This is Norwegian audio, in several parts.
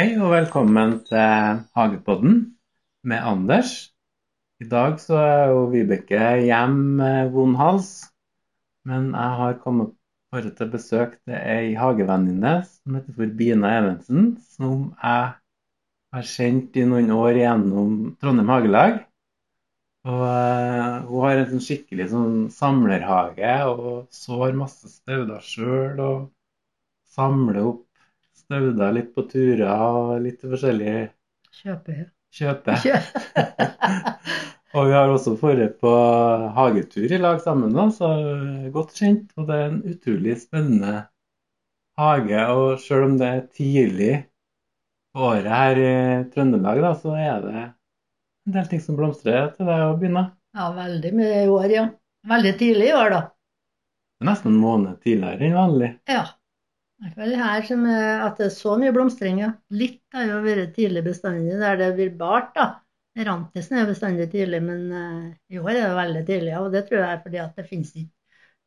Hei og velkommen til Hagepodden med Anders. I dag så er jo Vibeke hjem med vond hals, men jeg har kommet bare til besøk til ei hagevenninne som heter for Bina Evensen, som jeg har kjent i noen år gjennom Trondheim Hagelag. Og eh, Hun har en sånn skikkelig sånn samlerhage og sår masse stauder sjøl og samler opp stauder litt på turer og litt forskjellig Kjøpe. kjøpe. Og vi har også vært på hagetur i lag sammen, da, så godt kjent. Og det er en utrolig spennende hage. Og selv om det er tidlig på året her i Trøndelag, da, så er det en del ting som blomstrer til det å begynne. Ja, veldig mye i år, ja. Veldig tidlig i år, da. Nesten en måned tidligere enn vanlig. Ja. Hvert fall her som er, at det er så mye blomstring, ja. Litt har jo vært tidlig bestandig der det blir bart, da. Rantisen er bestandig tidlig, men eh, i år er det veldig tidlig. Og det tror jeg er fordi at det finnes ikke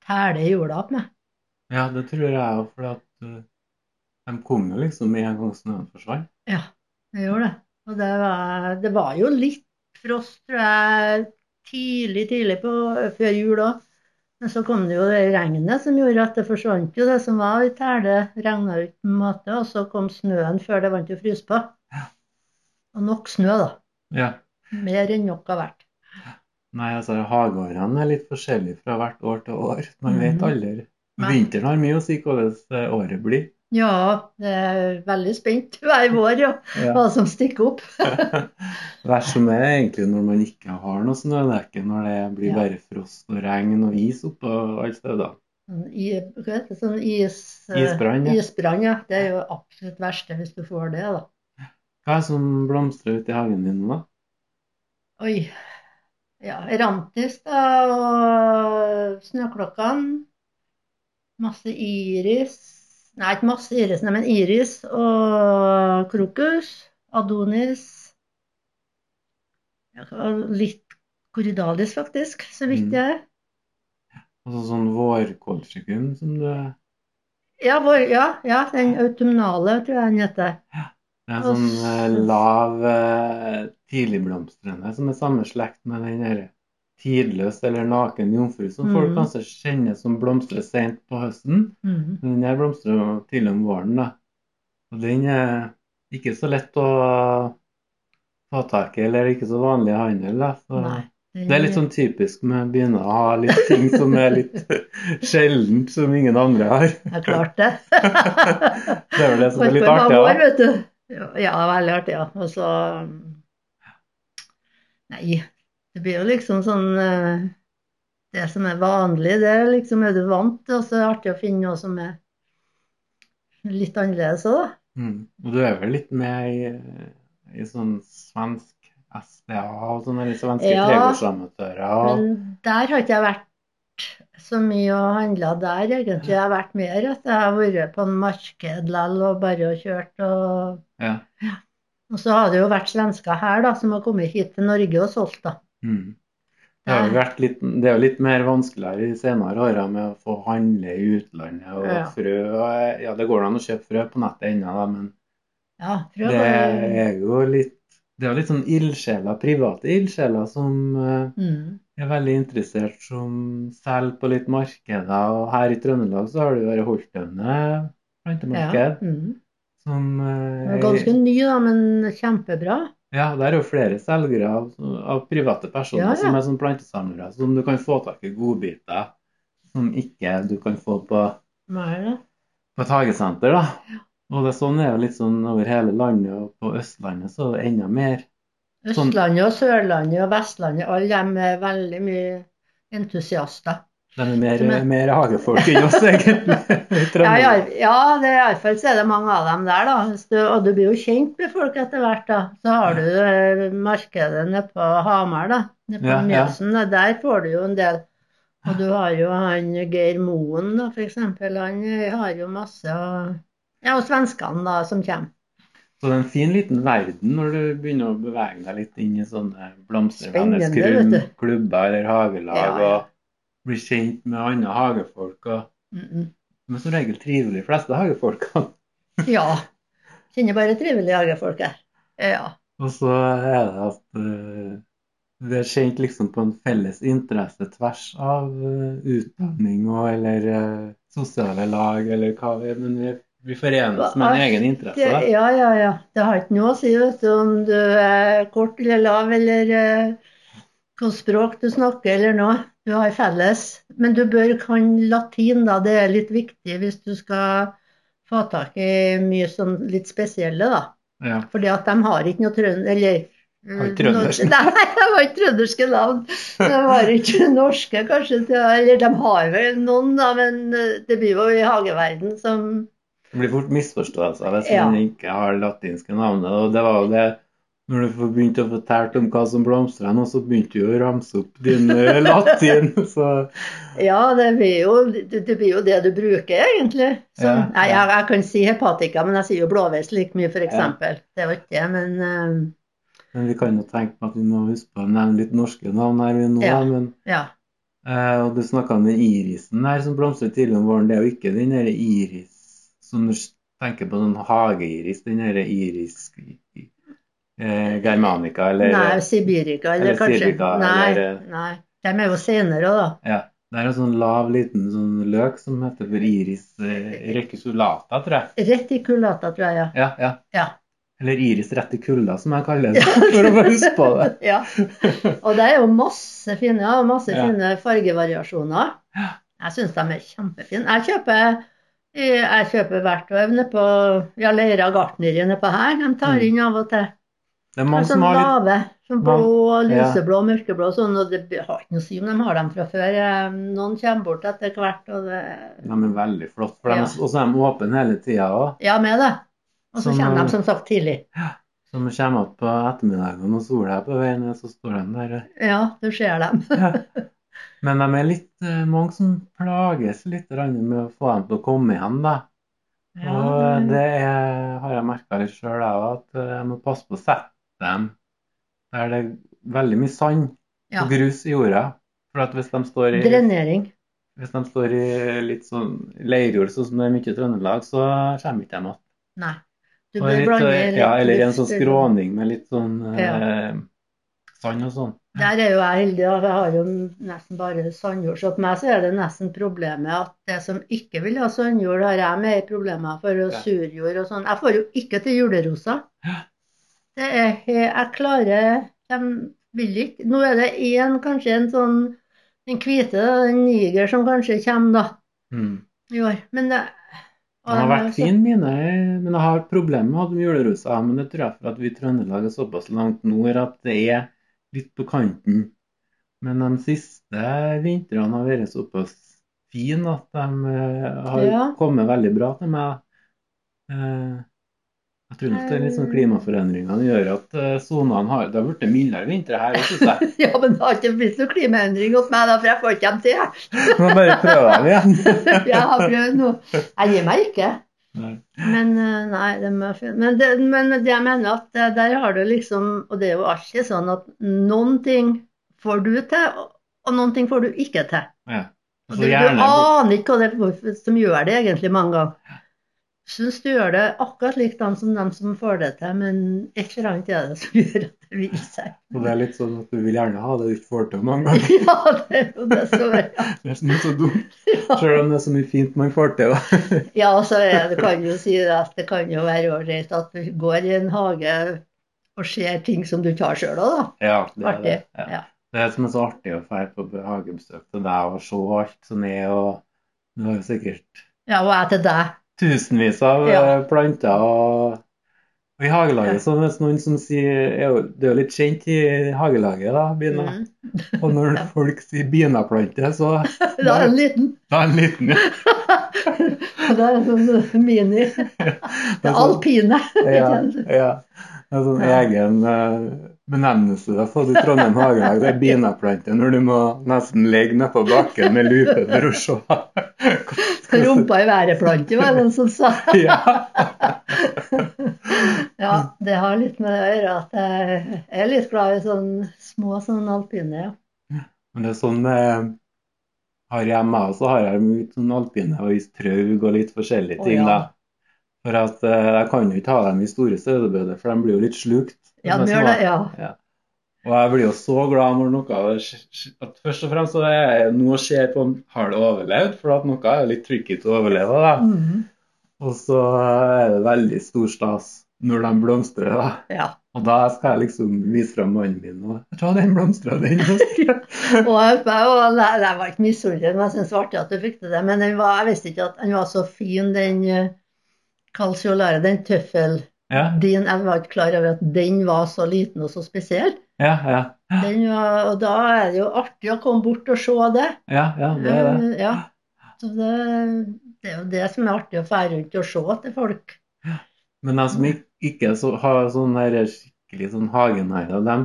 tæle i jorda opp med. Ja, det tror jeg òg, for at uh, de kom jo liksom med en gang snøen forsvant. Ja, det gjorde det. Og det var, det var jo litt frost, tror jeg, tidlig, tidlig på, før jul òg. Men så kom det jo det regnet som gjorde at det forsvant jo det som var i tæle. Regna en måte, og så kom snøen før det vant å fryse på. Ja. Og nok snø, da. Ja. Mer enn nok har vært. Nei, altså hageårene er litt forskjellige fra hvert år til år. Man vet Mhm. aldri. Vinteren har mye å si hvordan året blir. Ja, det er veldig spent hver vår, ja. Hva som stikker opp. Vær som er egentlig når man ikke har noe snødekke, når det blir Ja. bare frost og regn og is oppå alle steder. Sånn i- hva heter det, sånn is, eh, Isbrann, ja. Isbrann, ja. Det er jo absolutt verste hvis du får det, da. Hva er det som blomstrer ute i hagen din da? Oi. Ja, Erantis da, og snøklokkene. Masse iris. Nei, ikke masse iris, nei, men iris og krokus. Adonis. Ja, litt korridalis, faktisk, så vidt Mm. er. er. Altså sånn vårkålfrikun som du Ja, vår, ja, ja, den autumnale, tror jeg den heter. er en sånn så- eh, lav, eh, tidligblomstrende som er samme slekt med den der tidløs eller naken jomfru som folk Mm. kanskje kjenner som blomstrer sent på høsten. Mm. Men Den her blomstrer tidlig om våren, da. Og den er ikke så lett å få tak i, eller ikke så vanlig handel, da. Så Nei. det er litt sånn typisk med å begynne å ha litt ting som er litt sjeldent, som ingen andre har. Det er klart det. Det er vel det som er litt artig, år. Ja, ja, veldig artig, ja. Og så Nei, det blir jo liksom sånn eh, Det som er vanlig, det liksom er du vant til, og så er det artig å finne noe som er litt annerledes òg, da. Mm. Og du er vel litt med i, i sånn svensk SDA og sånne litt svenske Ja. tregårdsamatører. Og... Men der har ikke jeg vært så mye og handla der, egentlig. Jeg har vært mer at jeg har vært på en marked likevel og bare kjørt og Ja. Og så har det jo vært svensker her, da, som har kommet hit til Norge og solgt, da. Mm. Det, har jo vært litt, det er jo litt mer vanskeligere i senere åra med å få handle i utlandet og Ja. frø. Og, ja, det går an å kjøpe frø på nettet ennå, da, men Ja, frø det er jo litt det er jo litt sånn ildsjeler, private ildsjeler som eh, mm. er veldig interessert, som selger på litt markeder. Og her i Trøndelag så har det jo vært Holtønne plantemarked. Ja. Mm. Som eh, Den er Ganske ny, da, men kjempebra. Ja, der er jo flere selgere av, av private personer Ja, ja. som er sånn plantesamlere, som du kan få tak i godbiter som ikke du kan få på, på et hagesenter. da. Og det sånn er jo litt sånn over hele landet, og på Østlandet så er det enda mer. Sånn- Østlandet og Sørlandet og Vestlandet, alle de er veldig mye entusiaster. De er mer, er- mer hagefolk enn oss, egentlig. Ja, ja, det er iallfall så er det mange av dem der, da. Og du blir jo kjent med folk etter hvert, da. Så har du eh, markedet nede på Hamar, da. Nede på Ja. Mjøsen. Ja. Der får du jo en del. Og du har jo han Geir Moen, da, eksempel. Han eh, har jo masse Ja, og svenskene, da, som kommer. Så det er en fin liten verden når du begynner å bevege deg litt inn i sånne blomstervenners klubber eller hagelag, Ja, ja. og bli kjent med andre hagefolk. og Mm -mm. Er som regel trivelig de fleste hagefolkene. Ja. Kjenner bare trivelige hagefolk her. Ja. Og så er det at uh, vi er kjent liksom på en felles interesse tvers av uh, utdanning og eller uh, sosiale lag eller hva vi Men vi, vi forenes med en egen interesse. Det, ja, ja, ja. Det har ikke noe å si vet du, om du er kort eller lav, eller eh, hvilket språk du snakker eller noe. Du har felles. Men du bør kan latin, da. Det er litt viktig hvis du skal få tak i mye sånn litt spesielle, da. Ja. Fordi at de har ikke noe trønder... Eller trøndersk. Nei, de har ikke trønderske navn. De har ikke norske, kanskje. Eller de har vel noen, da, men eh, det blir jo i hageverden som Det blir fort misforståelser hvis Ja. man ikke har latinske navn. Og det var jo det når du får begynt å fortelle om hva som blomstrer nå, så begynte du å ramse opp din latin. Så Ja, det blir jo det, det, blir jo det du bruker, egentlig. Så, Ja, ja. jeg, jeg kan si hepatika, men jeg sier jo blåveis like mye, f.eks. eksempel. Det var ikke det, men eh, men vi kan jo tenke på at vi må huske på å nevne litt norske navn her vi nå. Ja. Men, ja. Uh, og du snakka om den irisen her som blomstrer tidlig om våren. Det er jo ikke den der iris som du tenker på sånn hageiris, den der iris eh, germanica eller Nei, sibirica, eller, eller kanskje. sibirica, nei, eller- nei. De er jo senere da. Ja. Det er en sånn lav, liten sånn løk som heter for iris eh, reticulata, tror jeg. Reticulata, tror jeg, ja. Ja, ja. Ja. Eller iris reticula, som jeg kaller det, for å få huske på det. ja. Og det er jo masse fine, ja, masse Ja. fine fargevariasjoner. Jeg syns de er kjempefine. Jeg kjøper, jeg kjøper nede på ja, Leira gartneri nedpå her. De tar Mm. inn av og til. Det er mange sånn som har litt lave. Sånn blå, blå, Ja. lyseblå, mørkeblå sånn. Og det har ikke noe å si om de har dem fra før. Eh, Noen kommer bort etter hvert, og det De er veldig flotte, for Ja. og så er de åpne hele tida òg. Ja, med det. Og så kommer de som sagt tidlig. Så når de kommer opp på ettermiddagen og sola er på vei ned, så står de der. Ja, du ser dem. Ja. Men de er litt eh, mange som plages litt med å få dem til å komme igjen, da. Og det er, har jeg merka litt sjøl òg, at eh, jeg må passe på å sette dem der det er veldig mye sand Ja. og grus i jorda. For at hvis de står i, Drenering. hvis de står i litt sånn leirjord, sånn som det er mye i Trøndelag, så kommer ikke de igjen. Nei. Du bør litt, blande eh, litt ja, eller en sånn skråning med litt sånn Ja. eh, sand og sånn. Der er jo jeg heldig, da. Jeg har jo nesten bare sandjord. Så på meg så er det nesten problemet at det som ikke vil ha sandjord, har jeg mer problemer for, og surjord og sånn. Jeg får jo ikke til julerosa. Det er Jeg klarer De vil ikke. Nå er det én, kanskje en sånn Den hvite, den niger, som kanskje kommer da Mm. i år. Men det Den har vært fin, mine, men jeg har problemer med julerosa. Men det tror jeg for at vi i Trøndelag er såpass langt nord at det er litt på kanten. Men de siste vintrene har vært såpass fine at de eh, har Ja. kommet veldig bra til meg. Jeg tror nok det er litt sånn klimaforandringene gjør at eh, sonene har Det har blitt mildere vintre her, syns jeg. Ja, men det har ikke blitt noen klimaendring hos meg, da, for jeg får ikke dem til. Må bare prøve dem igjen. Jeg har prøvd nå. Jeg gir meg ikke. Nei. Men eh, nei, de er fine. Men det, men det jeg mener at eh, der har du liksom Og det er jo alltid sånn at noen ting får du til, og noen ting får du ikke til. Ja. Altså, du, du aner ikke hva det er som gjør det egentlig mange ganger. Syns du gjør det akkurat likdan som dem som får det til, men et eller annet er det som gjør at det vil seg. Og det er litt sånn at du vil gjerne ha det du ikke får til mange ganger. Ja, det er jo det som er Det er så mye så dumt. Selv om det er så mye fint man får til. da. Ja, så er det, kan jo si at det kan jo være ålreit at du går i en hage og ser ting som du tar sjøl òg, da. Ja, det er Artig. det. Ja. Ja. Det er som er så artig å dra på hagebesøk til deg og se alt som er, og du har jo sikkert ja, og jeg til deg. Tusenvis av Ja. eh, planter. Og, i hagelaget så er det noen som sier er Det er jo litt kjent i hagelaget, da, Bina. Mm. Og når folk sier binaplante, så Da er det en liten. Da en liten, liten. Det er en sånn mini. Det er alpine. Ja, ja. Det er sånn egen eh, benevnelse du har fått i Trondheim hagelag. Det er binaplante når du må nesten ligge nedpå bakken med lupe for å se. Skal rumpa i været-plante, var det noen som sa. Ja. Ja, det har litt med det å gjøre at jeg er litt glad i sånne små sånne alpine, ja. Men det er sånn med har hjemme, og så har jeg litt sånn alpine og istraug og litt forskjellige ting. ting, ja. da. For at eh, jeg kan jo ikke ha dem i store sauebøder, for de blir jo litt slukt. Ja, De gjør det, ja. Og jeg blir jo så glad når noe at Først og fremst så er jeg nå ser på om har det overlevd, for at noe er litt tricky til å overleve. da. Mhm. Og så er det veldig stor stas når de blomstrer. da. ja. Og da skal jeg liksom vise fram mannen min og ta den blomstra, den blomstra. Og jeg, og jeg, jeg var ikke misunnelig, men jeg syntes det var artig at du fikk til det. Men var, jeg visste ikke at den var så fin, den uh, calciolare, den tøffel. Ja, Din, jeg var ikke klar over at den var så liten og så spesiell. ja, ja. Den var, og da er det jo artig å komme bort og se det. Ja, ja, det er det. Eh, Ja. Så det, det er jo det som er artig å fære rundt og se til folk. Men altså, som ikke, ikke så, har sånn her skikkelig sånn hagenære, de,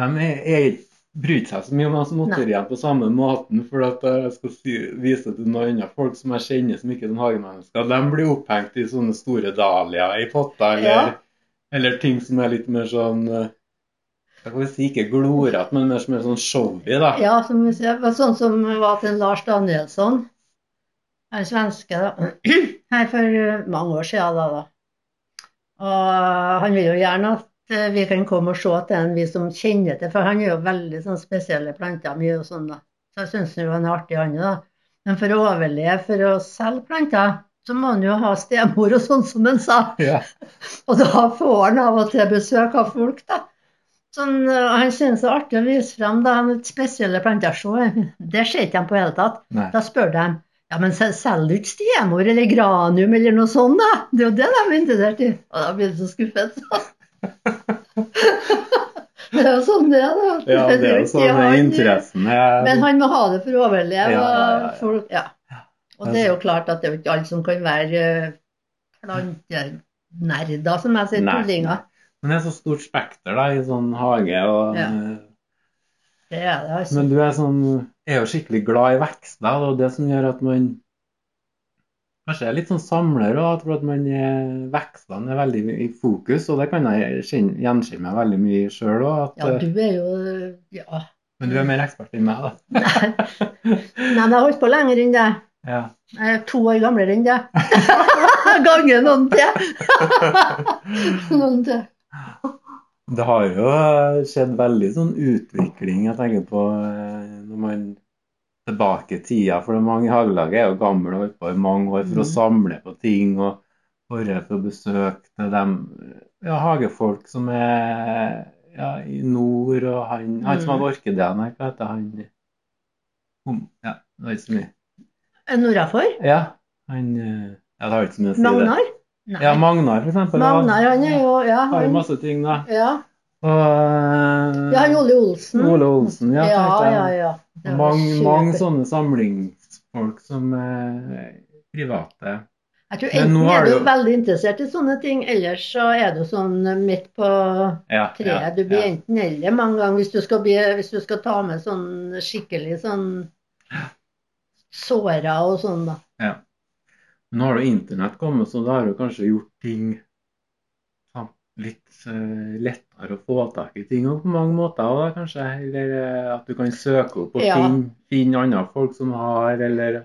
de er, er, bryr seg så mye om de motorhjem på samme måten. For at jeg skal si, vise til noen andre folk som jeg kjenner som ikke er sånn hagemennesker, de blir opphengt i sånne store dahliaer i potter, eller, Ja. eller ting som er litt mer sånn jeg kan skal si, ikke glorete, men mer, mer sånn showy, da. Ja, som sånn som var til Lars Danielsson, en svenske, da. her for eh, mange år siden. Da, da. Og han vil jo gjerne at eh, vi kan komme og se til en vi som kjenner til, for han er jo veldig sånn spesielle planter mye og sånn. da. Så jeg syns han er artig, han da. Men for å overleve, for å selge planter, så må han jo ha stemor og sånn som han sa. Ja. Og da får han av og til besøk av folk, da. Sånn, øh, han synes det er artig å vise fram da, spesielle planter. Det ser ikke de på i hele tatt. Nei. Da spør de ja, men sel- selger du ikke stemor eller granium eller noe sånt, da? Det er jo det de er interessert i. Og da blir du så skuffet. det er jo sånn det er, da. Ja, det er jo sånn han- med interessen er Men han må ha det for å overleve. Ja, ja. Folk, ja. Og det er jo klart at det er jo ikke alle som kan være øh, plantenerder, som jeg sier, tullinger. Men det er så stort spekter da, i sånn hage. og... Det er det, altså. Men du er, sånn, er jo skikkelig glad i vekster, og det som gjør at man kanskje er litt sånn samler, og at man er, vekstene er veldig i fokus, og det kan jeg kjenne- gjenkjenne veldig mye sjøl òg. Ja, du er jo Ja. Men du er mer ekspert enn meg, da. Nei, Nei men jeg har holdt på lenger enn det. Ja. Jeg er to år gamlere enn det. Ganger noen til. noen til. Det har jo skjedd veldig sånn utvikling, jeg tenker på eh, når man tilbake i tida. For mange hagelaget er jo gamle og holdt på i mange år for å Mhm. samle på ting og være på besøk til dem ja, hagefolk som er ja, i nord, og han, han som hadde orkideen her, hva heter han? Ja, det var ikke så mye. Nordafor? Ja, han eh, Ja, det har ikke så mye å si. Magnar? Nei. Ja, Magnar, for eksempel. Magnar, han er jo Ja, Har jo masse ting, da. ja. Og eh, ja han Ole Olsen. Ole Olsen, ja. ja, ja, ja. Mange, mange sånne samlingsfolk som er private. Jeg tror enten er du du- veldig interessert i sånne ting, ellers så er du sånn midt på Ja, treet. ja, Du blir ja. enten eller mange ganger hvis du bli, hvis du skal ta med sånn skikkelig sånn såra og sånn, da. Men Nå har jo internett kommet, så da har du kanskje gjort ting litt eh, lettere å få tak i ting på mange måter da, kanskje. Eller eh, at du kan søke opp og Ja. finne, finne andre folk som har, eller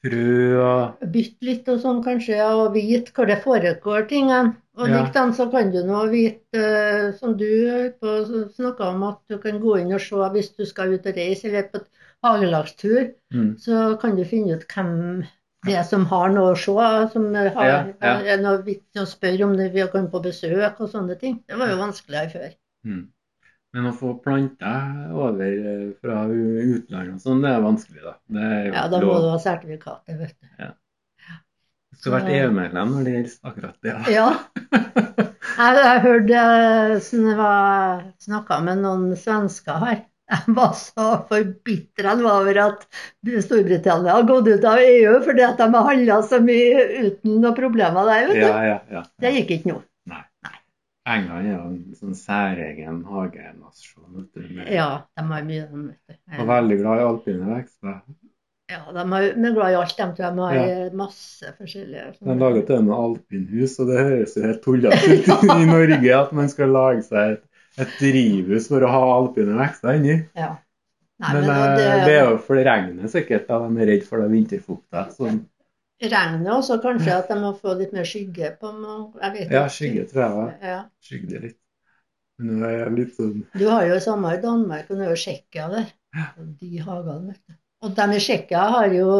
frø og Bytte litt og sånn kanskje, ja, og vite hvor det foregår ting. Og Ja. likedan så kan du nå vite, eh, som du snakke om, at du kan gå inn og se hvis du skal ut og reise eller på et hagelagstur, mm. så kan du finne ut hvem det som har noe å se, som har, Ja, ja. er noe vits å spørre om det vi har kommet på besøk og sånne ting. Det var jo vanskeligere før. Mm. Men å få planter over eh, fra utlandet og sånn, det er vanskelig, da. Det er Ja, da må lov. du ha sertifikatet, vet du. Du skal vært EU-medlem når det gjelder akkurat det. da. Ja. Jeg, jeg hørte sånn jeg snakka med noen svensker her. Jeg var så forbitra over at Storbritannia har gått ut av EU fordi at de har handla så mye uten noen problemer der. vet du. Ja, ja, ja. Det gikk ikke nå. England er jo en sånn særegen hagenasjon. Ja, de har mye de, Og veldig glad i alpine vekster. Ja, de er glad i alt, de tror jeg. De har masse forskjellige De lager til og med alpinhus, og det høres jo helt tullete ut i Norge at man skal lage seg et, et drivhus for å ha alpine vekster inni. Ja. Nei, Men men, eh, det, det er jo for det regner sikkert, da de er redd for det vinterfukta. Sånn. regnet, og så kanskje at de må få litt mer skygge på Jeg vet Ja, skygge tror jeg Ja. skygge det litt. Men nå er jeg litt sånn Du har jo det samme i Danmark, og nå er jo Tsjekkia der. De hagene, vet du. Og de i Tsjekkia har jo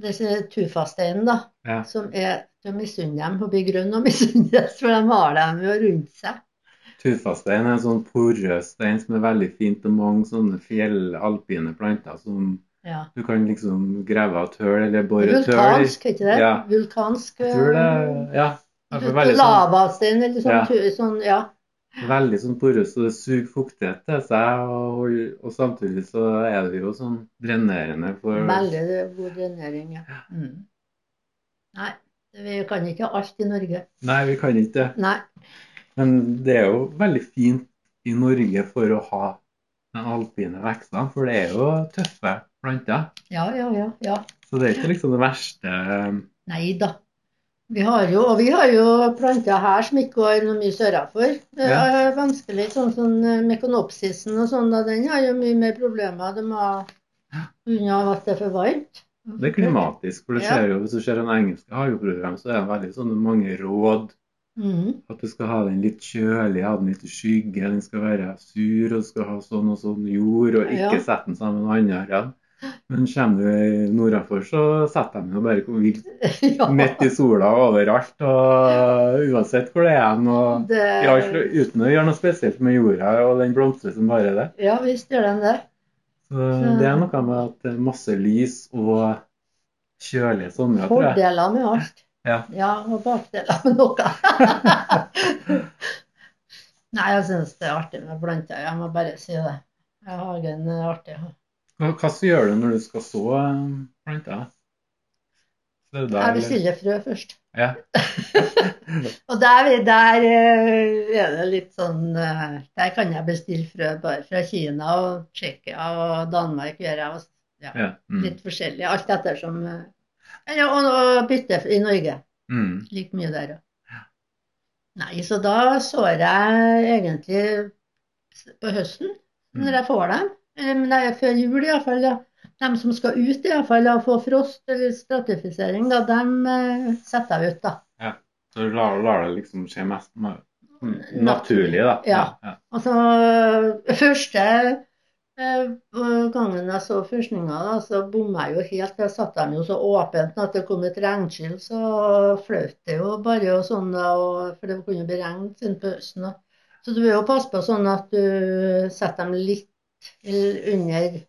disse tufasteinen, da, Ja. som er Du misunner dem å bli grønn og misunnes, for de har dem jo rundt seg. Tufastein er en sånn porøs stein som er veldig fint, og mange sånne fjellalpine planter som Ja. du kan liksom grave av et høl eller bore i. Vulkansk, ikke det? Ja. Vulkansk tror det Ja. i veldig sånn, Lavastein, eller sånn, Ja. sånn ja. veldig sånn porøs, og det suger fuktighet til seg. Og, og samtidig så er det jo sånn drenerende for Veldig god drenering, ja. Mm. Nei, vi kan ikke alt i Norge. Nei, vi kan ikke det. Nei. Men det er jo veldig fint i Norge for å ha den alpine vekstene, for det er jo tøffe planter. Ja, ja, ja. ja. Så det er ikke liksom det verste Nei da. Vi har jo, og vi har jo planter her som ikke har noe mye sørafor. Det er vanskelig, sånn som mekonopsisen og sånn, da, den har jo mye mer problemer. De har unna at det er for varmt. Det er klimatisk. For det ser jo, hvis du ser en engelsk hageprogram, så er det veldig sånne mange råd. Mhm. At du skal ha den litt kjølig, ha den litt i skygge, den skal være sur, og skal ha sånn og sånn jord, og ikke Ja. sette den sammen med andre Ja. Men kommer du nordafor, så setter de den bare vilt ja, midt i sola overalt, og uansett hvor det er og det, Ja, uten å gjøre noe spesielt med jorda, og den blomstrer som bare det. ja, visst gjør den det. Så det er noe med at det er masse lys og kjølige somre. Fordeler med alt. Ja. og bakdeler med noe. Nei, jeg syns det er artig med planter. Jeg må bare si det. Ja, Hagen er artig. Hva, så gjør du når du skal så eh, planter? Er Jeg bestiller frø først. Ja. Og der, der eh, er det litt sånn eh, Der kan jeg bestille frø bare fra Kina og Tsjekkia og Danmark. gjør jeg ja. Mm. Litt forskjellig. Alt ettersom Eller og, bytte i Norge. Mm. Like mye der òg. Nei, så da sår jeg egentlig på høsten, Mm. når jeg får dem. Eller før jul iallfall. Ja. De som skal ut iallfall og få frost eller stratifisering, da, dem eh, setter jeg ut, da. Ja, Så du lar, lar det liksom skje mest naturlig, da. Ja. ja. Altså, første gangen jeg så førstninga, så bomma jeg jo helt. Jeg satte dem jo så åpent at det kom et regnskyll, så fløt det jo bare og sånn, og, for det kunne bli regn siden på høsten. Så du vil jo passe på sånn at du setter dem litt under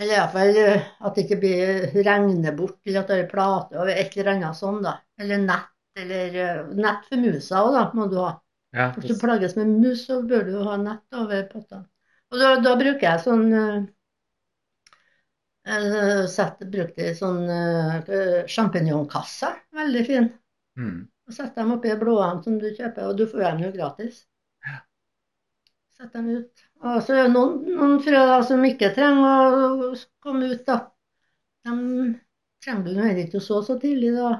Eller iallfall at det ikke blir regner bort, eller at det er plate over et eller annet sånn, da. Eller nett, eller eh, nett for musa òg, da, må du ha. ja. Hvis du plages med mus, så bør du ha nett over pottene. Og da, da bruker jeg sånn eh, eh, sett, brukte sånn uh, sjampinjongkasse. Veldig fin. Mm. Og setter dem oppi blåene som du kjøper, og du får dem jo gratis. Sett dem ut. Og så er det noen, noen frø som ikke trenger å komme ut, da. De trenger heller ikke å så så tidlig, da.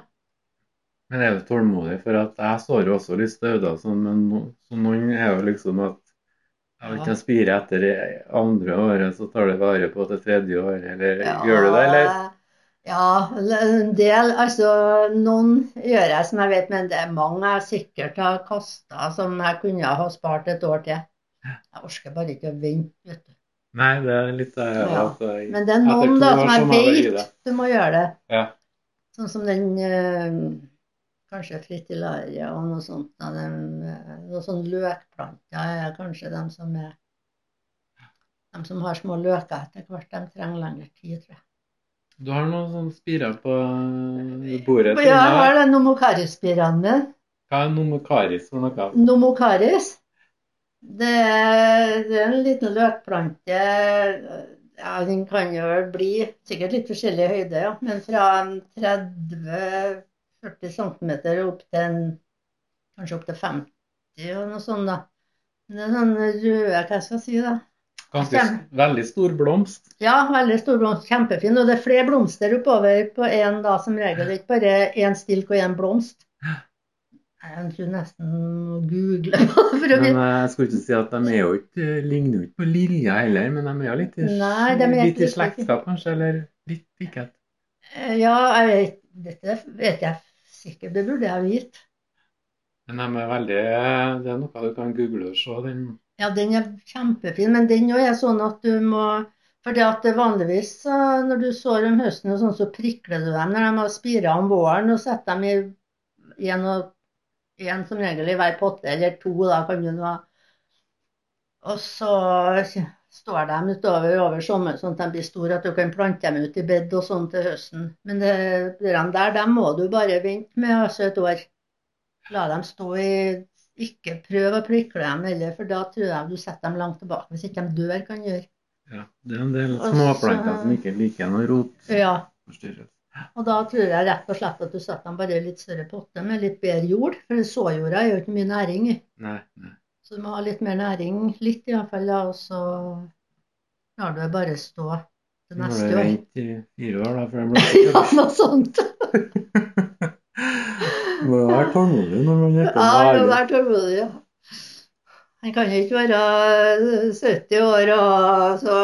Men er du tålmodig? For at jeg sår jo også litt stauder, sånn, men så noen er jo liksom at ikke, Ja. en spire etter det andre året, så tar det vare på det tredje året, eller gjør du det, eller? Ja, en del. Altså, noen gjør jeg som jeg vet, men det er mange jeg sikkert har kasta som jeg kunne ha spart et år til. Jeg orker bare ikke å vente, vet du. Nei, det er litt der Ja. at jeg, Men det er noen da som jeg vet du må gjøre det. Ja. Sånn som den eh, kanskje fritillaria og noe sånt. Av dem, eh, noe sånn løkplanter er kanskje dem som er De som har små løker etter hvert, de trenger lengre tid, tror jeg. Du har noen sånne spirer på eh, bordet. Ja, jeg har den nomokaris-spirene mine. Hva er nomokaris for noe? Nomokaris. Det er, det er en liten løkplante. Ja, den kan jo bli sikkert litt forskjellig høyde, ja. Men fra 30-40 cm opp til en, kanskje opp til 50 og noe sånt, da. Det er sånn røde, hva skal jeg si, da. Ganske veldig stor blomst. Ja, veldig stor blomst. Kjempefin. Og det er flere blomster oppover på én da, som regel. Det er ikke bare én stilk og én blomst. Jeg tror nesten å google for å Men eh, jeg skulle ikke si at de er jo ikke, ligner jo ikke på lilja heller, men de er jo litt i, Nei, de er litt i slektskap kanskje, eller litt likhet. Eh, Ja, jeg vet, dette vet jeg sikkert, det burde jeg vite. Men de er veldig Det er noe du kan google og se. Den Ja, den er kjempefin, men den òg er sånn at du må For det at vanligvis eh, når du sår om høsten, og sånn, så prikler du dem når de har spira om våren, og setter dem i en, og en som regel i hver potte, eller to, da kan du nå. Og så står de utover over sommeren sånn at de blir store, at du kan plante dem ut i bed og sånn til høsten. Men det, de der, dem må du bare vente med altså et år. La dem stå i Ikke prøv å prikle dem heller, for da tror jeg du setter dem langt tilbake. Hvis ikke de dør, kan gjøre. Ja, det er en del småplanter som ikke liker noe rot. Ja, og da tror jeg rett og slett at du setter dem bare i litt større potte med litt bedre jord. For såjorda er jo ikke mye næring i. Nei, nei. Så du må ha litt mer næring, litt iallfall, da, og så lar du det bare stå til neste år. du år. vente i fire år, da, før den Ja, blir noe sånt. Du må være tålmodig når man er på Ja, det hage. er tålmodig, ja. Han kan jo ikke være 70 år og så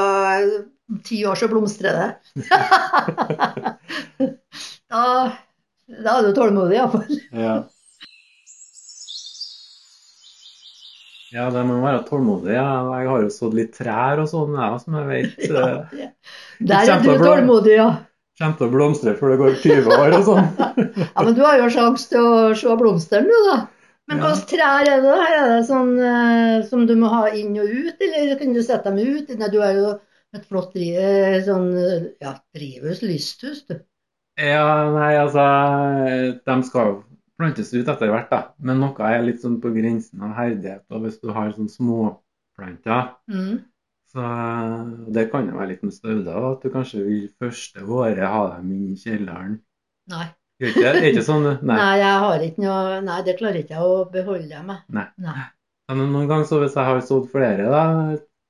ti år så blomstrer det. da, da er du tålmodig, iallfall. Ja. Ja, det må være tålmodig. Ja. Jeg har jo sådd litt trær og sånn, jeg, som jeg vet Ja, eh, det- Der er du tålmodig, ja. kommer til å blomstre før det går 20 år og sånn. Ja, Men du har jo sjanse til å se blomstene, du, da. Men Ja. slags trær er det? Er det sånn eh, som du må ha inn og ut, eller kan du sette dem ut? Nei, du har jo et flott dri- eh, sånn, ja, drivhus, lysthus, du. Ja, nei, altså De skal plantes ut etter hvert, da. Men noe er litt sånn på grensen av herdighet. Og hvis du har sånn småplanter, Mm. så det kan jo være litt med stauder. At du kanskje vil første året ha dem inn i kjelleren. Nei. Er ikke er ikke sånn? Nei. Nei, jeg har ikke noe Nei, det klarer ikke jeg å beholde dem med. Nei. Nei. Men noen ganger så hvis jeg har sådd flere da,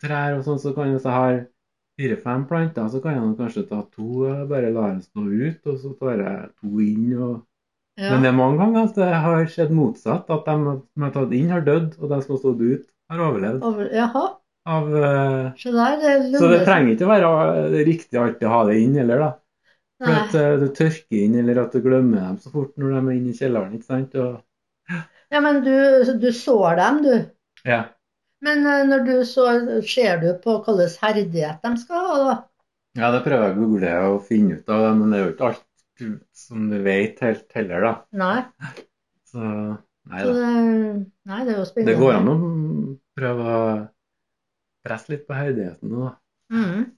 trær og sånn, så kan jeg, hvis jeg har fire-fem planter, så kan jeg kanskje ta to og bare la dem stå ut, og så tar jeg to inn. og Ja. Men det er mange ganger at det har skjedd motsatt. At de som har tatt inn, har dødd, og de som har stått ut, har overlevd. Over, jaha, Av, uh, så, der. Det så det trenger ikke å være eh, riktig alltid å ha det inn heller, da. For Nei. at uh, du tørker inn, eller at du glemmer dem så fort når de er inne i kjelleren. ikke sant? Og, Ja, men du, du sår dem, du. ja. Men uh, når du så, ser du på hvilken herdighet de skal ha, da? ja, det prøver jeg å google og finne ut av, men det er jo ikke alt du- som du vet helt heller, da. Nei. Så nei Så det, nei, det er jo spennende. Det går an å prøve å presse litt på herdigheten nå, da. Mm.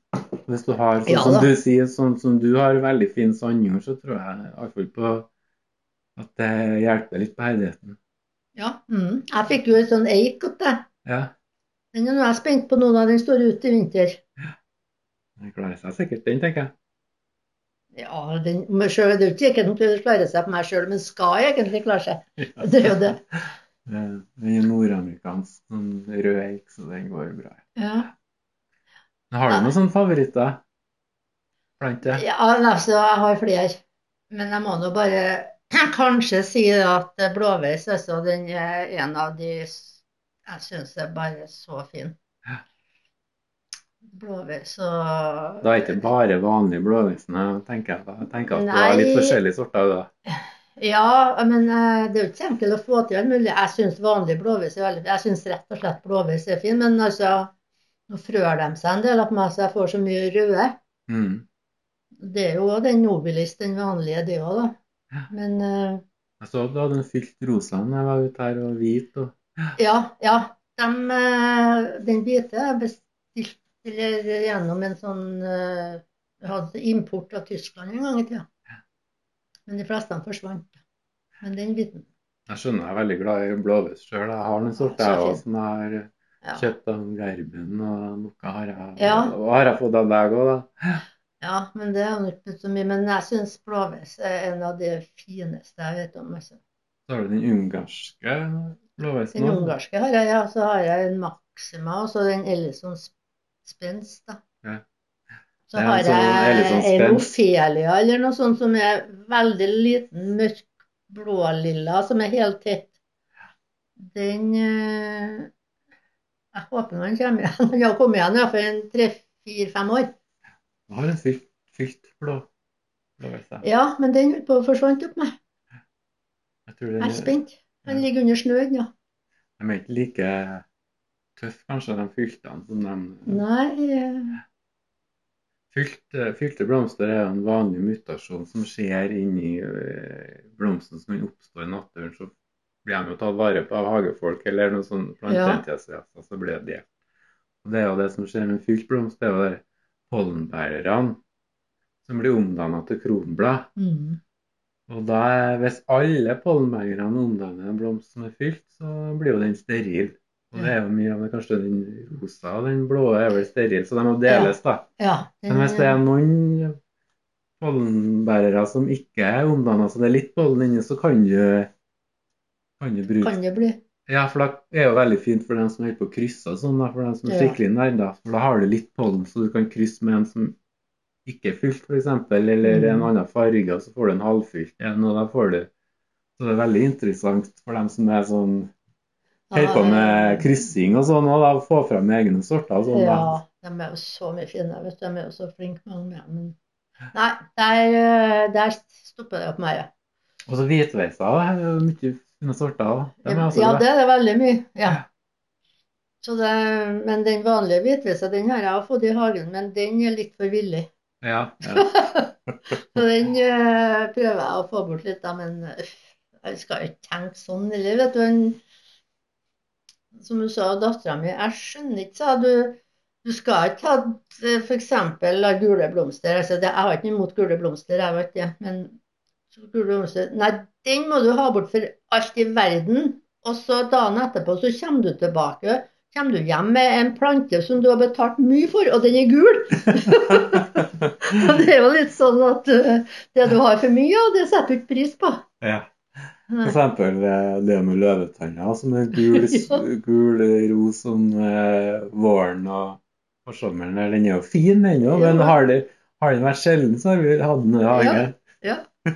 Hvis du har, sånn Ja som du sier, sånn som du har veldig fin sandjord, så tror jeg iallfall på at det hjelper litt på herdigheten. Ja. Mm. Jeg fikk jo en sånn eik det. Ja, Den er jeg spent på nå, da. Den står ute i vinter. den klarer seg sikkert, den, tenker jeg. Ja, den, men selv, det er jo ikke noe å den klarer seg på meg sjøl, men skal jeg egentlig klare seg. Det er jo det. Den er nordamerikansk, sånn rød eik, så den går bra. Ja. Har du noen sånne favoritter? Plante? Ja, altså, jeg har flere. Men jeg må nå bare kanskje si at blåveis altså, den er en av de jeg syns er bare så fin. Blåveis og Da er ikke bare vanlig blåveisen, jeg tenker jeg. Tenker at du er litt forskjellige sorter da. Ja, men eh, det er jo ikke så enkelt å få til alt mulig. Jeg syns vanlig blåveis er veldig Jeg syns rett og slett blåveis er fin, men altså Nå frør de seg en del av meg, så jeg får så mye røde. Mm. Det er jo den nobilis, den vanlige, det òg, da. Ja. Men eh, Jeg så du hadde en fylt rosa når jeg var ute her, og hvit. og Ja, ja. De, eh, den hvite er eller gjennom en sånn Vi Jeg hadde import av Tyskland en gang i tida. Men de fleste de forsvant. Men den biten Jeg skjønner jeg er veldig glad i blåveis sjøl. Jeg har en sorter Så jeg òg som jeg har ja. kjøpt av Gerben, og noe har jeg, Ja. har jeg fått av deg òg, da. ja, men det har ikke så mye. Men jeg syns blåveis er en av de fineste jeg vet om. Altså. Så har du den ungarske blåveisen Den også. ungarske har jeg, ja. Så har jeg en Maxima og så den Ellison Spence, da. Ja. Så har en sånn jeg Ellison en. Ophelia eller noe sånt som er veldig liten, mørk blålilla, som er helt tett. Den eh, Jeg håper han kommer igjen. Han har kommet igjen ja, for tre-fire-fem år. Jeg har en fylt, fylt blå. Ja, men den forsvant opp meg. Jeg tror Jeg er spent. Han ligger under snøen, ja. de er ikke like tøffe, kanskje, de fyltene som de Nei, eh, Fylte, fylte blomster er jo en vanlig mutasjon som skjer inni øh, blomsten som oppstår i naturen. Så blir de jo tatt vare på av hagefolk eller noen sånne planteentusiaster, så blir det delt. Og det er jo det som skjer med fylt blomst, det er jo der pollenbærerne som blir omdanna til kronblad. mm. Og da, hvis alle pollenbærerne omdanner en blomst som er fylt, så blir jo den steril. Og det er jo mye av det, kanskje den rosa og den blå er vel steril, så de må deles, da. ja. Den, Men hvis det er noen pollenbærere som ikke er omdanna, så det er litt pollen inni, så kan du, kan du bruke kan det bli. Ja, for det er jo veldig fint for dem som holder på å krysse og sånn, for dem som er skikkelig nerder. For da har du litt pollen, så du kan krysse med en som ikke er fylt, f.eks., eller en Mm. annen farge, og så får du en halvfylt en, og da får du Så det er veldig interessant for dem som er sånn holder på med kryssing og sånn, og da få fram egne sorter og sånn. Ja, de er jo så mye fine. Vet du. De er jo så flinke, mange av Men nei, der, eh, der stopper det opp meg. Og så hvitveiser er jo mye fine sorter. De er også Ja, det er det veldig mye. Ja. Så det, men den vanlige hvitveisa den har jeg fått i hagen, men den er litt for villig. Ja, ja. Så den eh, prøver jeg å få bort litt, da, men jeg skal ikke tenke sånn heller, vet du. Som du sa, dattera mi, jeg skjønner ikke, sa du. Du skal ikke ha f.eks. for eksempel gule blomster. Altså, det, jeg har ikke noe imot gule blomster, jeg vet det, men gule blomster Nei, den må du ha bort for alt i verden. Og så dagen etterpå så kommer du tilbake. Kommer du hjem med en plante som du har betalt mye for, og den er gul. Det er jo litt sånn at eh, det du har for mye av, det setter du ikke pris på. ja. Eksempel eh, det med løvetanner, som er gul, Ja. gul ros om eh, våren og forsommeren. der. Den er jo fin, ennå, ja. men har, det, har den vært sjelden, så har vi hatt den i hagen. Ja.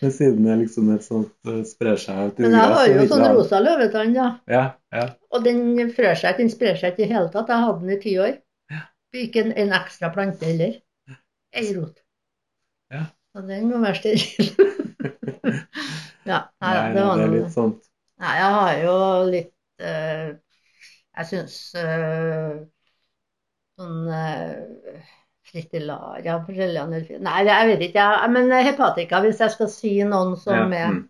Men siden det liksom et sånt eh, sprer seg ut Men jeg har jo sånn rosa løvetann, ja. Ja, ja. Og den frør seg ikke, den sprer seg ikke i hele tatt. Jeg hadde den i ti år. Ikke en, en ekstra plante heller. Ei rot. Ja. Og den må være steril. Ja, nei, Nei, det var det er litt sånt. Nei, jeg har jo litt eh, Jeg syns uh, sånn uh, fritillaria. Nei, jeg vet ikke, jeg. Men hepatika, hvis jeg skal si noen som Ja, er mm.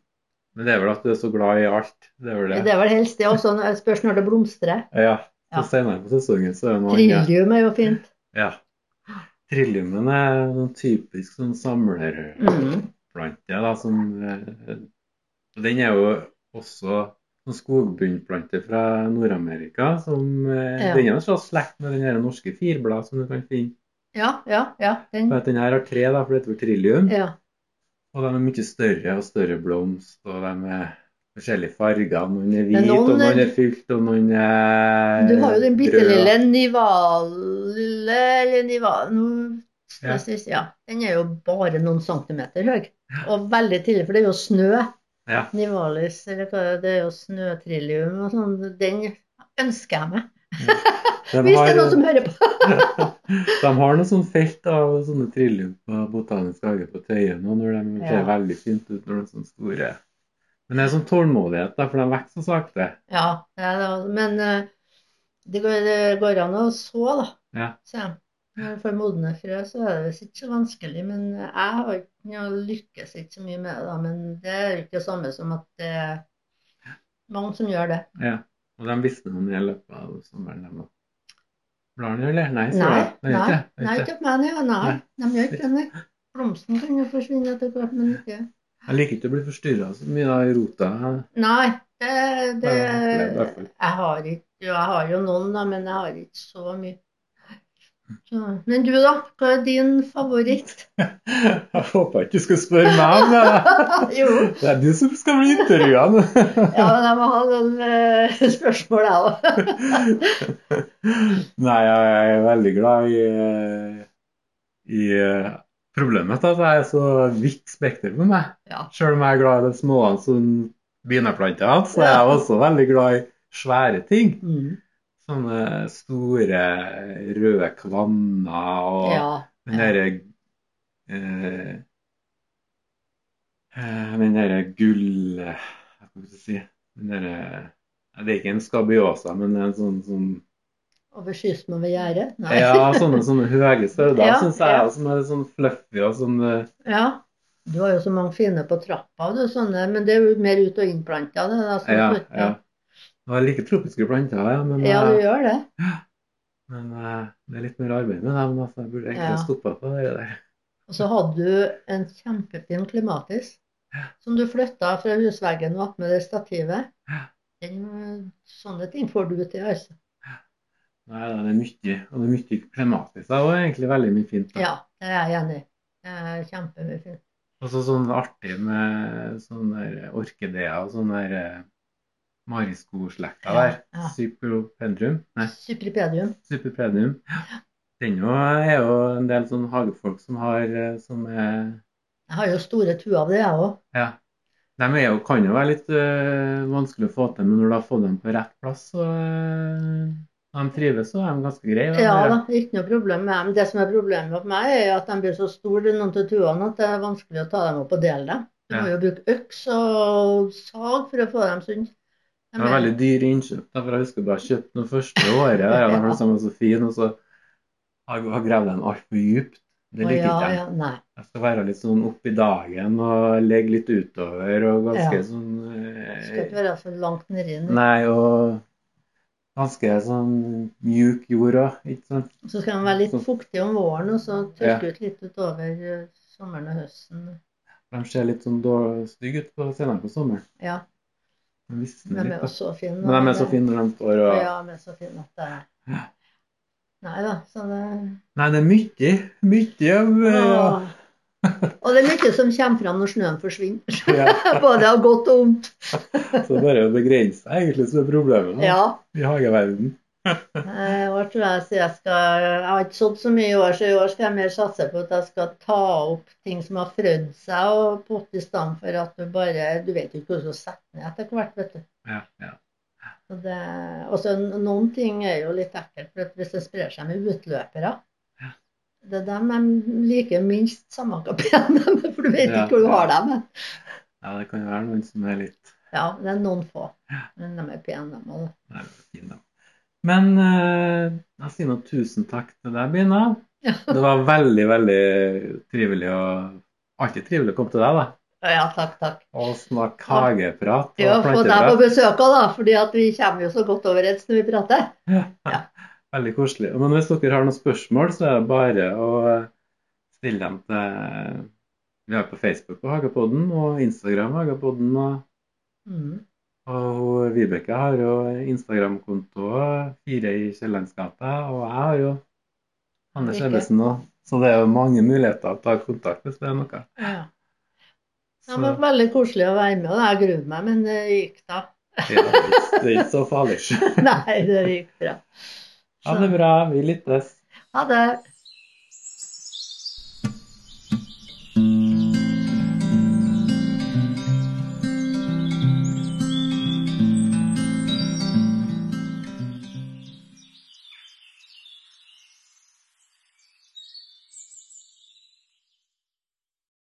Men det er vel at du er så glad i alt. Det er vel det. Det er vel helst det også. Spørs når det blomstrer. Ja. Så senere på sesongen så er det noe. Trillium er jo fint. Ja. Trilliumen er en typisk sånn samlerplante, Mm. som eh, Den er jo også en skogbunnplante fra Nord-Amerika. som eh, Ja. Den er en slags slekt med den her norske firblad som du kan finne. Ja, ja, ja. Den, Den her har tre, da, for det heter trillium. ja. Og de er mye større og større blomst, og de er forskjellige farger. Noen er hvit, noen og noen er- fylt, og noen er Du har jo den bitte lille nivale Eller nival... nå Ja. Ja. Den er jo bare noen centimeter høy. Og veldig tidlig, for det er jo snø. Ja. Nivalis, eller hva det er, det er jo snøtrillium og sånn. Den ønsker jeg meg. De Hvis det er noen som hører på. De har noe sånn felt av sånne trillium på Botanisk hage på Tøyen, og når de ser Ja. veldig fint ut når de er sånne store. Men det er sånn tålmodighet, da, for de vokser så sakte. Ja, det. Men eh, det går, det går an å så, da. Ja. Så, får modne frø, så er det visst ikke så vanskelig. Men jeg har ikke lykkes ikke så mye med det, da. Men det er ikke det samme som at det er mange som gjør det. Ja. Og de visste noe i løpet av sommeren, de. Blar de, eller? Nei, så Nei, jeg. Nei, det nei, ikke. meg, nei. nei. Nei. De gjør ikke det. Blomsten kan jo forsvinne etter hvert, men ikke Jeg liker ikke å bli forstyrra så mye av i rota. Nei, det, det Ja, det. Jeg har ikke jo, Jeg har jo noen, da, men jeg har ikke så mye. Så, men du, da? Hva er din favoritt? Jeg håpa ikke du skulle spørre meg om det. Det er du som skal bli intervjua nå. Ja, men jeg må ha noen eh, spørsmål, jeg òg. Nei, jeg er veldig glad i, eh, i eh, Problemet er at jeg er så vidt spekter med meg. Ja. Selv om jeg er glad i de små som begynnerplantene, så er jeg også veldig glad i svære ting. Mm. Sånne store røde kvanner og ja. den derre eh, Eh, Den derre gull... Hva skal vi si? Den derre Det er ikke en skabiosa, men en sånn, sånn Over kysten over gjerdet? Ja, sånne, sånne høye stauder Ja, syns jeg ja. som er sånn fluffy og sånn eh, Ja. Du har jo så mange fine på trappa, du, sånne, men det er jo mer ut- og innplanta. Det, da, sånn, Ja, ja. Det var like tropiske planter, ja. Men, ja, du eh, gjør det. men eh, det er litt mer arbeid med dem. Altså, jeg burde egentlig Ja. stoppa på det der. Og så hadde du en kjempefin klimatis som du flytta fra husveggen og opp med det stativet. Ja. Den, sånne ting får du til, altså. Nei, det er mye. Og det er mye klematisk. Det var egentlig veldig mye fint. da. Ja, det er jeg enig i. Er kjempemye fint. Og så sånn artig med sånne orkideer og sånne der eh, mariskoslekta Ja, der. ja. Cypropendrum. Nei, Cypripedium. Superpedium. Den jo er jo en del sånn hagefolk som har eh, som er Jeg har jo store tuer av det, jeg òg. Ja. De er jo, kan jo være litt øh, vanskelig å få til, men når du har fått dem på rett plass, så øh, de trives, så er de ganske greie. Ja da, ikke noe problem med dem. Det som er problemet for meg, er at de blir så store, noen av tuene, at det er vanskelig å ta dem opp og dele dem. Du må jo bruke øks og sag for å få dem sunne. Det var veldig dyre innkjøp. Derfor Jeg husker bare kjøpte den første året. Jeg Ja. sånn var så fin, og så har jeg gravd den altfor dypt. Det liker ja, ikke jeg. ja, nei. Jeg skal være litt sånn opp i dagen og legge litt utover og ganske Ja. sånn eh, skal ikke være for langt nedi. nå. Nei, og ganske sånn mjuk jord òg, ikke sant. Så skal den være litt fuktig om våren, og så Ja. tørke ut litt utover eh, sommeren og høsten. De ser litt sånn stygge ut på senere på sommeren. Ja, Visner de er da. så fine. Men de er så fine når de står og Ja, de er så fine at det Ja. Nei da, så det Nei, det er mye. Mye ja. Åh. Og det er mye som kommer fram når snøen forsvinner. ja. Både av godt og vondt. Så det er bare å begrense seg, egentlig, som er problemet da, Ja. i hageverden. I tror jeg jeg skal Jeg har ikke sådd så mye i år, så i år skal jeg mer satse på at jeg skal ta opp ting som har frødd seg, og potte i stand for at du bare Du vet jo ikke hvordan du setter ned etter hvert, vet du. Ja, ja. Så det, også noen ting er jo litt ekkelt, for hvis det sprer seg med utløpere Ja. Det er dem jeg liker minst, samme hva de er, for du vet ikke hvor du har dem. ja, det kan jo være noen som er litt Ja, det er noen få. Men de er pene, de òg. Men eh, jeg sier nå tusen takk til deg, Bina. Ja. Det var veldig, veldig trivelig og alltid trivelig å komme til deg, da. Ja, takk, takk. Og snakke hageprat og Ja, få deg på besøk òg, da, fordi vi kommer jo så godt overens når vi prater. Ja. Veldig koselig. Men hvis dere har noen spørsmål, så er det bare å eh, stille dem til Vi har på Facebook på Hagepodden og Instagram Hagepodden. Og, Mm. Og Vibeke har jo Instagram-konto Fire i Kiellandsgata, og jeg har jo Anders. Ebbesen òg. Så det er jo mange muligheter å ta kontakt hvis det er noe. Ja. Så, var veldig koselig å være med, og jeg gruer meg, men det gikk da. ja, det er ikke- så farlig. Nei, det gikk bra. Ha det bra. Vi lyttes. Ha det.